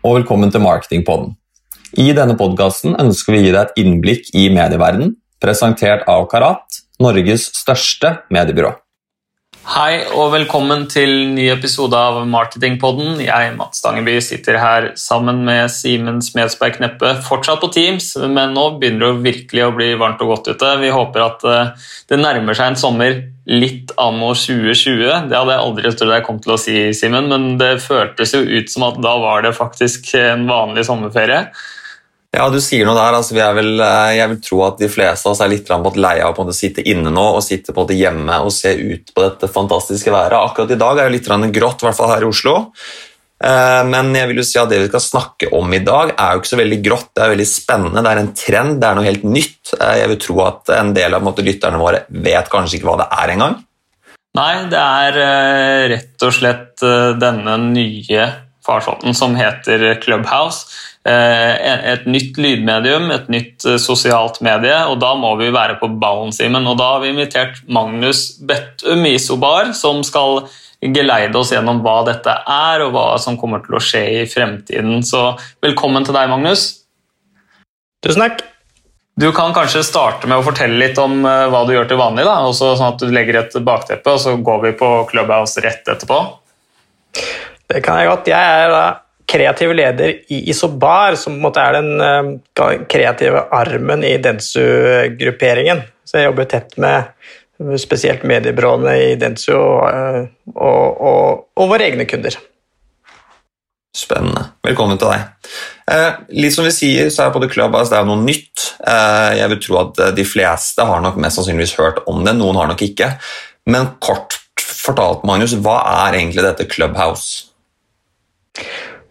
Og velkommen til Marketingpodden. I denne podkasten ønsker vi å gi deg et innblikk i medieverdenen, presentert av Karat, Norges største mediebyrå. Hei og velkommen til ny episode av Marketingpodden. Jeg, Mats Stangeby, sitter her sammen med Simen Smedsberg Kneppe, fortsatt på Teams, men nå begynner det virkelig å bli varmt og godt ute. Vi håper at eh, det nærmer seg en sommer litt anno 2020. Det hadde jeg aldri trodd jeg kom til å si, Simen, men det føltes jo ut som at da var det faktisk en vanlig sommerferie. Ja, du sier noe der. Altså, vel, eh, jeg vil tro at de fleste av oss er litt lei av å sitte inne nå og sitte på det hjemme og se ut på dette fantastiske været. Akkurat i dag er det litt grått, i hvert fall her i Oslo. Eh, men jeg vil jo si at det vi skal snakke om i dag, er jo ikke så veldig grått. Det er veldig spennende, det er en trend, det er noe helt nytt. Eh, jeg vil tro at en del av måte, lytterne våre vet kanskje ikke hva det er engang. Nei, det er rett og slett denne nye farsotten som heter Clubhouse. Eh, et nytt lydmedium, et nytt eh, sosialt medie, og da må vi være på ballen, Simen. Og da har vi invitert Magnus Bettum Isobar, som skal geleide oss gjennom hva dette er, og hva som kommer til å skje i fremtiden. Så velkommen til deg, Magnus. Tusen takk. Du kan kanskje starte med å fortelle litt om eh, hva du gjør til vanlig, da, også sånn at du legger et bakteppe, og så går vi på Clubhouse rett etterpå. Det kan jeg godt. Jeg er da kreativ leder i Isobar, som på en måte er den uh, kreative armen i Dentsu-grupperingen. Så jeg jobber tett med spesielt mediebyråene i Dentsu og, uh, og, og, og, våre egne kunder. Spennende. Velkommen til deg. Eh, litt som vi sier, så er både Clubhouse det er noe nytt. Eh, jeg vil tro at de fleste har nok mest sannsynligvis hørt om det, noen har nok ikke. Men kort fortalt, Magnus, hva er egentlig dette Clubhouse?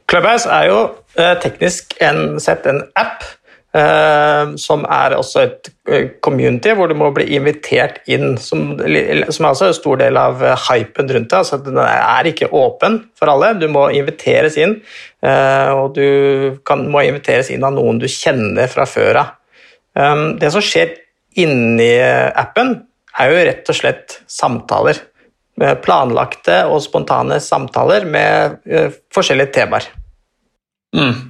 Clubhouse er jo eh, teknisk en, sett en app. Uh, som er også et eh, community hvor du må bli invitert inn, som, som er også en stor del av hypen rundt det. altså Den er ikke åpen for alle, du må inviteres inn. Uh, og du kan, må inviteres inn av noen du kjenner fra før av. Um, det som skjer inni appen, er jo rett og slett samtaler. Planlagte og spontane samtaler med uh, forskjellige temaer. Mm.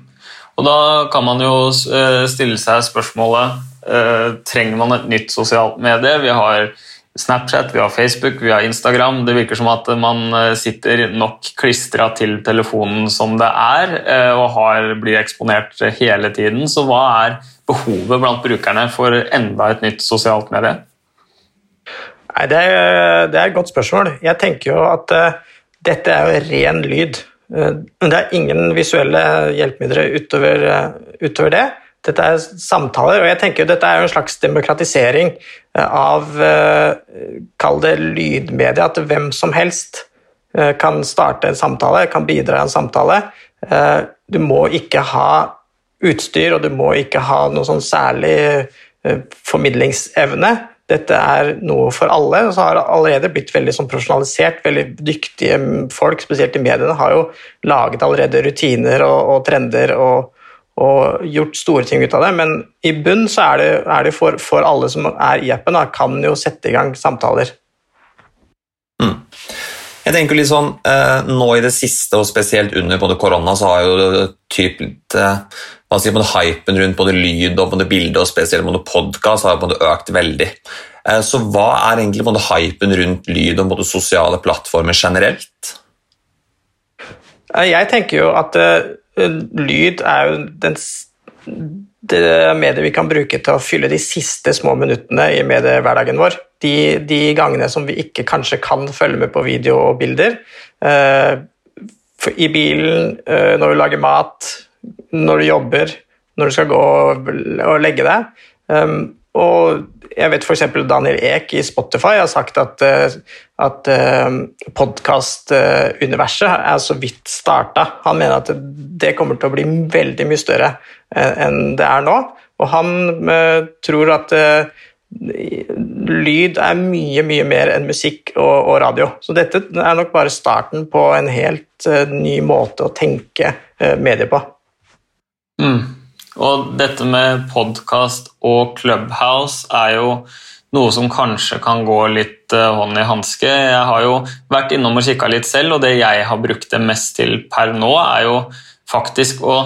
Og da kan man jo eh, stille seg spørsmålet eh, trenger man et nytt sosialt medie. Vi har Snapchat, vi har Facebook, vi har Instagram. Det virker som at man eh, sitter nok klistra til telefonen som det er, og har, blir eksponert hele tiden. Så hva er behovet blant brukerne for enda et nytt sosialt medie? Nei, det, er, det er et godt spørsmål. Jeg tenker jo at uh, dette er jo ren lyd. Eh, men det er ingen visuelle hjelpemidler utover, eh, utover, det. Dette er samtaler, og jeg tenker dette er en slags demokratisering eh, av Kall det lydmedia, at hvem som helst kan starte en samtale, kan bidra i en samtale. Du må ikke ha utstyr, og du må ikke ha noe sånn særlig formidlingsevne. Dette er noe for alle. og så har det allerede blitt veldig sånn profesjonalisert. Veldig dyktige folk, spesielt i mediene, har jo laget allerede rutiner og, og trender og, og, gjort store ting ut av det. Men i bunn så er det, er det for, for, alle som er i appen, da, kan jo sette i gang samtaler. Mm. Jeg tenker litt sånn, eh, Nå i det siste, og spesielt under både korona, så har jo typ litt eh, man sier, både hypen rundt både lyd og både bilde og spesielt både podkast har både økt veldig. Eh, så hva er egentlig både hypen rundt lyd og både sosiale plattformer generelt? Eh, jeg tenker jo at uh, lyd er jo den, det mediet vi kan bruke til å fylle de siste små minuttene i mediehverdagen vår. De, de, gangene som vi ikke kanskje kan følge med på video og bilder. I bilen, når vi lager mat, når du jobber, når du skal gå og legge deg. Um, og jeg vet f.eks. Daniel Ek i Spotify har sagt at, uh, at uh, podkastuniverset er så vidt starta. Han mener at det kommer til å bli veldig mye større enn det er nå. Og han uh, tror at uh, lyd er mye, mye mer enn musikk og, og, radio. Så dette er nok bare starten på en helt ny måte å tenke medier på. Mm. Og dette med podkast og Clubhouse er jo noe som kanskje kan gå litt uh, hånd i hanske. Jeg har jo vært innom og kikka litt selv, og det jeg har brukt det mest til per nå, er jo faktisk å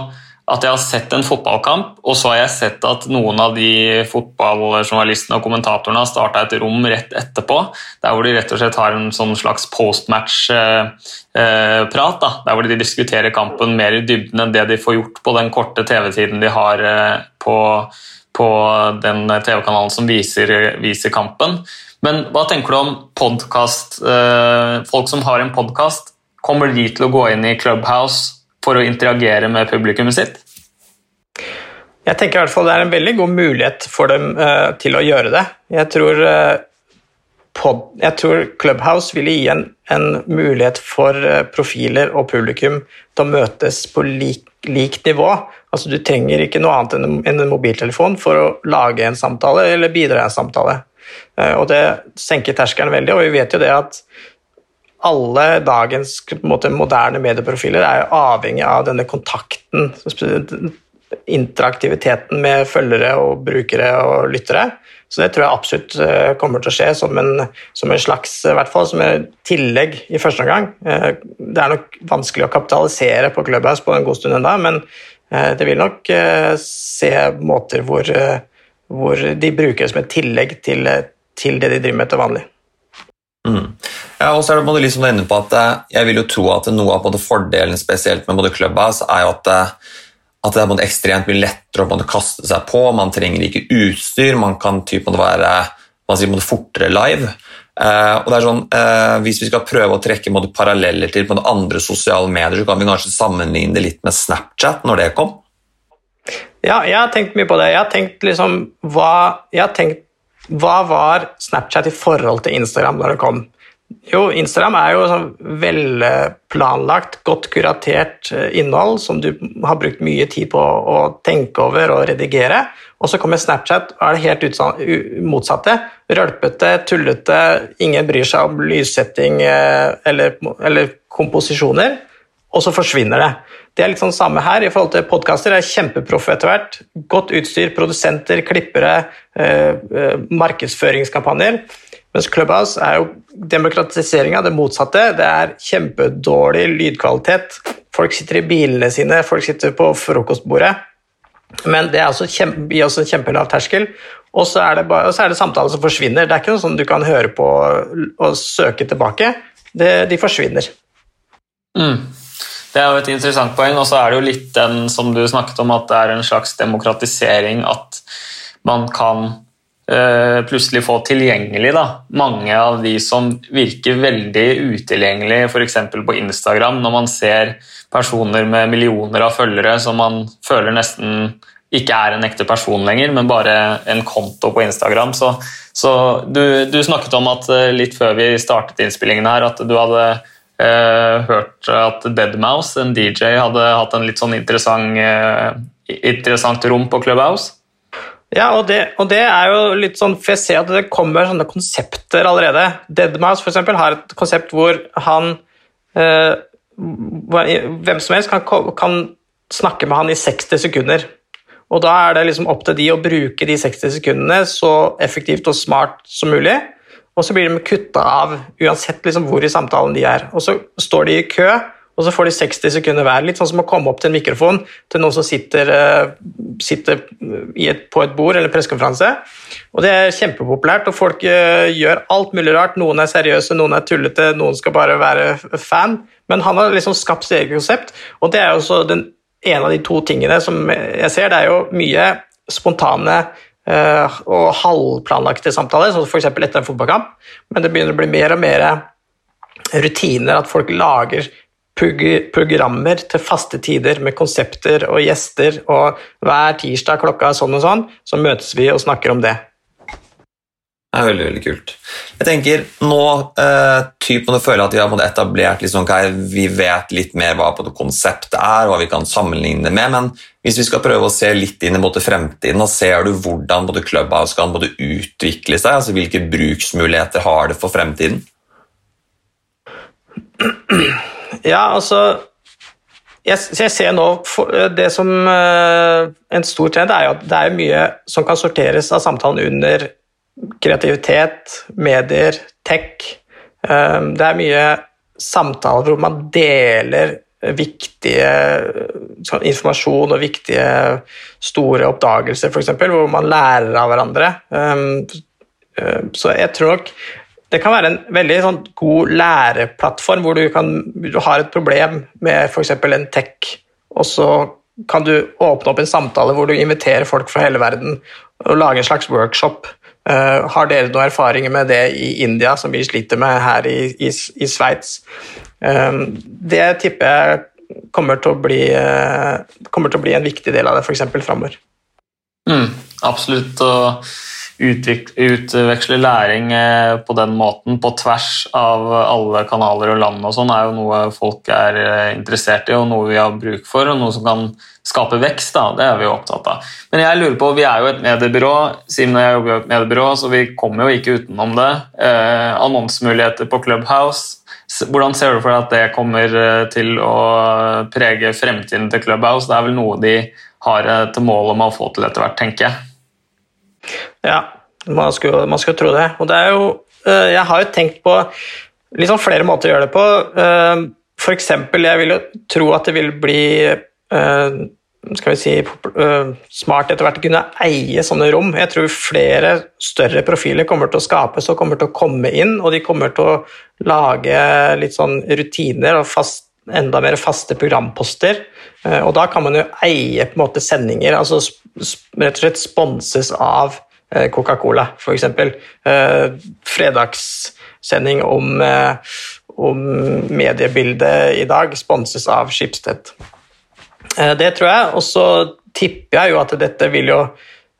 at jeg har sett en fotballkamp, og så har jeg sett at noen av de fotballjournalistene og kommentatorene har starta et rom rett etterpå, der hvor de rett og slett har en sånn slags postmatch-prat. Eh, der hvor de diskuterer kampen mer i dybden enn det de får gjort på den korte TV-tiden de har eh, på, på den TV-kanalen som viser, viser, kampen. Men hva tenker du om podkast? Eh, folk som har en podkast, kommer de til å gå inn i Clubhouse for å interagere med publikummet sitt? Jeg tenker i hvert fall det er en veldig god mulighet for dem uh, til å gjøre det. Jeg tror, uh, pod, jeg tror Clubhouse ville gi en, en mulighet for uh, profiler og publikum til å møtes på lik, lik nivå. Altså, du trenger ikke noe annet enn en, en mobiltelefon for å lage en samtale eller bidra i en samtale. og Det senker terskelen veldig, og vi vet jo det at alle dagens måte, moderne medieprofiler er jo avhengig av denne kontakten, interaktiviteten med følgere og brukere og lyttere. Så det tror jeg absolutt eh, kommer til å skje som en, som en slags i hvert fall som en tillegg i første omgang. Eh, det er nok vanskelig å kapitalisere på Clubhouse på en god stund ennå, men eh, det vil nok se måter hvor, hvor de bruker det som et tillegg til, til det de driver med til vanlig. Mm. Ja, og så er det liksom inne på at eh, Jeg vil jo tro at noe av fordelen spesielt med både Clubhouse er jo at, eh, at det er ekstremt mye lettere å kaste seg på. Man trenger ikke utstyr, man kan typ, være man sier, fortere live. Uh, og det er sånn, uh, Hvis vi skal prøve å trekke måte, paralleller til på andre sosiale medier, så kan vi kanskje sammenligne det litt med Snapchat når det kom? Ja, jeg har tenkt mye på det. Jeg har tenkt liksom hva, har tenkt, hva var Snapchat i forhold til Instagram når det kom? Jo, Instagram er jo sånn velplanlagt, godt kuratert eh, innhold som du har brukt mye tid på å tenke over og redigere. Og så kommer Snapchat og er det helt motsatte. Rølpete, tullete, ingen bryr seg om lyssetting eh, eller, eller komposisjoner. Og så forsvinner det. Det er litt sånn samme her i forhold til podkaster. er kjempeproffe etter hvert. Godt utstyr, produsenter, klippere, eh, markedsføringskampanjer. Mens Clubhouse er jo demokratisering av det motsatte. Det er kjempedårlig lydkvalitet. Folk sitter i bilene sine, folk sitter på frokostbordet. Men det også kjempe, gir også en kjempelav terskel. Og så er, er det samtaler som forsvinner. Det er ikke noe sånn du kan høre på og søke tilbake. Det, de forsvinner. Mm. Det er jo et interessant poeng, og så er det jo litt den som du snakket om, at det er en slags demokratisering. At man kan plutselig få tilgjengelig da. mange av de som virker veldig utilgjengelige, f.eks. på Instagram, når man ser personer med millioner av følgere som man føler nesten ikke er en ekte person lenger, men bare en konto på Instagram. Så, så du, du, snakket om at eh, litt før vi startet innspillingen her, at du hadde eh, hørt at Deadmouse, en DJ, hadde hatt en litt sånn interessant, eh, interessant rom på Clubhouse. Ja, og det, og det, er jo litt sånn For jeg ser at det kommer sånne konsepter allerede. Deadmouse eksempel, har et konsept hvor han eh, Hvem som helst kan, kan, snakke med han i 60 sekunder. Og da er det liksom opp til de å bruke de 60 sekundene så effektivt og smart som mulig. Og så blir de kutta av uansett liksom hvor i samtalen de er. Og så står de i kø og så får de 60 sekunder hver. Litt sånn som å komme opp til en mikrofon til noen som sitter, eh, sitter et, på et bord eller pressekonferanse. Og det er kjempepopulært, og folk uh, gjør alt mulig rart. Noen er seriøse, noen er tullete, noen skal bare være fan. Men han har liksom skapt sitt eget konsept, og det er jo også den, en av de to tingene som jeg ser. Det er jo mye spontane og halvplanlagte samtaler, som f.eks. etter en fotballkamp, men det begynner å bli mer og mer rutiner, at folk lager programmer til faste tider med konsepter og gjester, og hver tirsdag klokka sånn og sånn, så møtes vi og snakker om det. Det er veldig veldig kult. Jeg tenker Nå eh, typ, når du føler at vi har etablert liksom, okay, vi vet litt mer hva konseptet er, hva vi kan sammenligne det med, men hvis vi skal prøve å se litt inn i fremtiden, og ser du hvordan både Clubhouse kan både utvikle seg, altså hvilke bruksmuligheter har det for fremtiden? Ja, altså jeg, jeg, ser nå eh, Det som uh, En stor trend er jo at det er mye som kan sorteres av samtalen under kreativitet, medier, tech. Um, det er mye samtaler hvor man deler viktige sånn informasjon og viktige store oppdagelser, f.eks., hvor man lærer av hverandre. Så jeg tror nok det kan være en veldig sånn, god læreplattform hvor du, kan, du har et problem med f.eks. en tech, og så kan du åpne opp en samtale hvor du inviterer folk fra hele verden og lage en slags workshop. Uh, har dere noen erfaringer med det i India, som vi sliter med her i, i, i Sveits? Um, det tipper jeg kommer til å bli, uh, kommer til å bli en viktig del av det, f.eks. framover. Mm, absolutt. og utveksle læring eh, på den måten på tvers av alle kanaler og land og sånn, er jo noe folk er eh, interessert i, og noe vi har bruk for, og noe som kan skape vekst. Da. Det er vi jo opptatt av. Men jeg lurer på, vi er jo et mediebyrå, Simen og jeg jobber jo et mediebyrå, så vi kommer jo ikke utenom det. Eh, annonsemuligheter på Clubhouse. Hvordan ser du for deg at det kommer eh, til å prege fremtiden til Clubhouse? Det er vel noe de har et mål om å få til etter hvert, tenker jeg. Ja, man skulle, man skulle, tro det. Og det er jo eh, Jeg har jo tenkt på liksom flere måter å gjøre det på. Eh, F.eks. jeg vil jo tro at det vil bli eh, skal vi si, smart etter hvert å kunne eie sånne rom. Jeg tror flere større profiler kommer til å skapes og kommer til å komme inn, og de kommer til å lage litt sånn rutiner og fast, enda mer faste programposter. Og da kan man jo eie på en måte sendinger, altså rett og slett sponses av Eh, Coca-Cola, f.eks. Eh, fredagssending om, eh, om mediebildet i dag sponses av Schibsted. Det tror jeg, og så tipper jeg jo at dette vil jo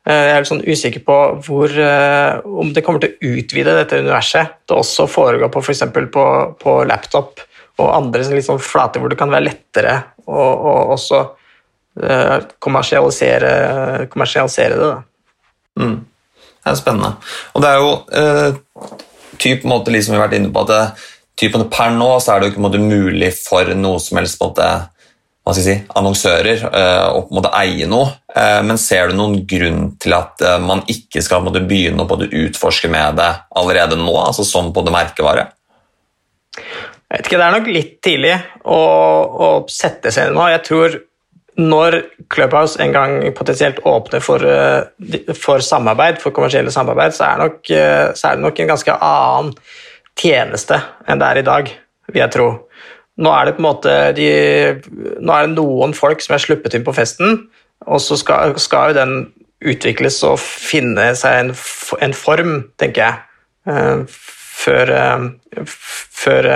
jeg er litt sånn usikker på hvor, om det kommer til å utvide dette universet til også å foregå på f.eks. På, på laptop og andre litt sånn flater hvor det kan være lettere å, å også kommersialisere, kommersialisere det. Da. Mm. Det er spennende. Og det er jo eh, typ måte liksom vi har vært inne på at det, typ, Per nå så er det jo ikke måte, mulig for noe som helst måte, hva skal jeg si, annonsører eh, å måte, eie noe. Eh, men ser du noen grunn til at eh, man ikke skal måte, begynne å utforske med det allerede nå, altså som på det merkevare? Jeg vet ikke, Det er nok litt tidlig å, å sette seg inn nå. Jeg tror når Clubhouse en gang potensielt åpner for, eh, for samarbeid, for kommersielle samarbeid, så er, nok, eh, så er, det nok en ganske annen tjeneste enn det er i dag, vil jeg tro. Nå er det på en måte de, nå er det noen folk som er sluppet inn på festen, og så skal, skal jo den utvikles og finne seg en, en form, tenker jeg, eh, før, før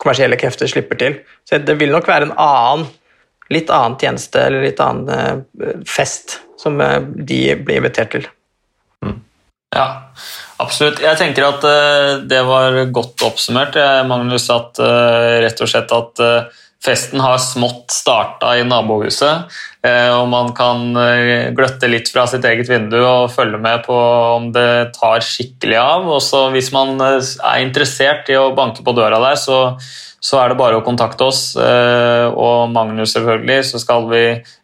kommersielle krefter slipper til. Så det vil nok være en annen litt annen tjeneste eller litt annen eh, fest som eh, de blir invitert til. Mm. Ja, absolutt. Jeg tenker at eh, det var godt oppsummert, Magnus. At rett og slett at festen har smått starta i nabohuset. Og man kan gløtte litt fra sitt eget vindu og følge med på om det tar skikkelig av. Også hvis man er interessert i å banke på døra der, så så er det bare å kontakte oss. Eh, og Magnus, selvfølgelig, så skal vi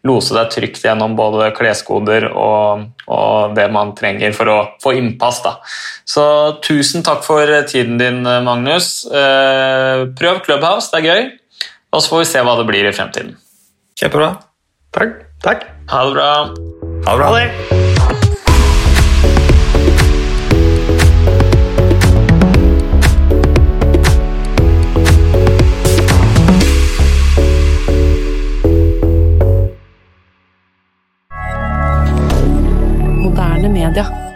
lose deg trygt gjennom både kleskoder og, og det man trenger for å få innpass. Da. Så tusen takk for tiden din, Magnus. Eh, prøv Clubhouse, det er gøy. Og så får vi se hva det blir i fremtiden. Kjempebra. Takk. takk. Ha det bra. Ha det bra. Ha det. moderne media.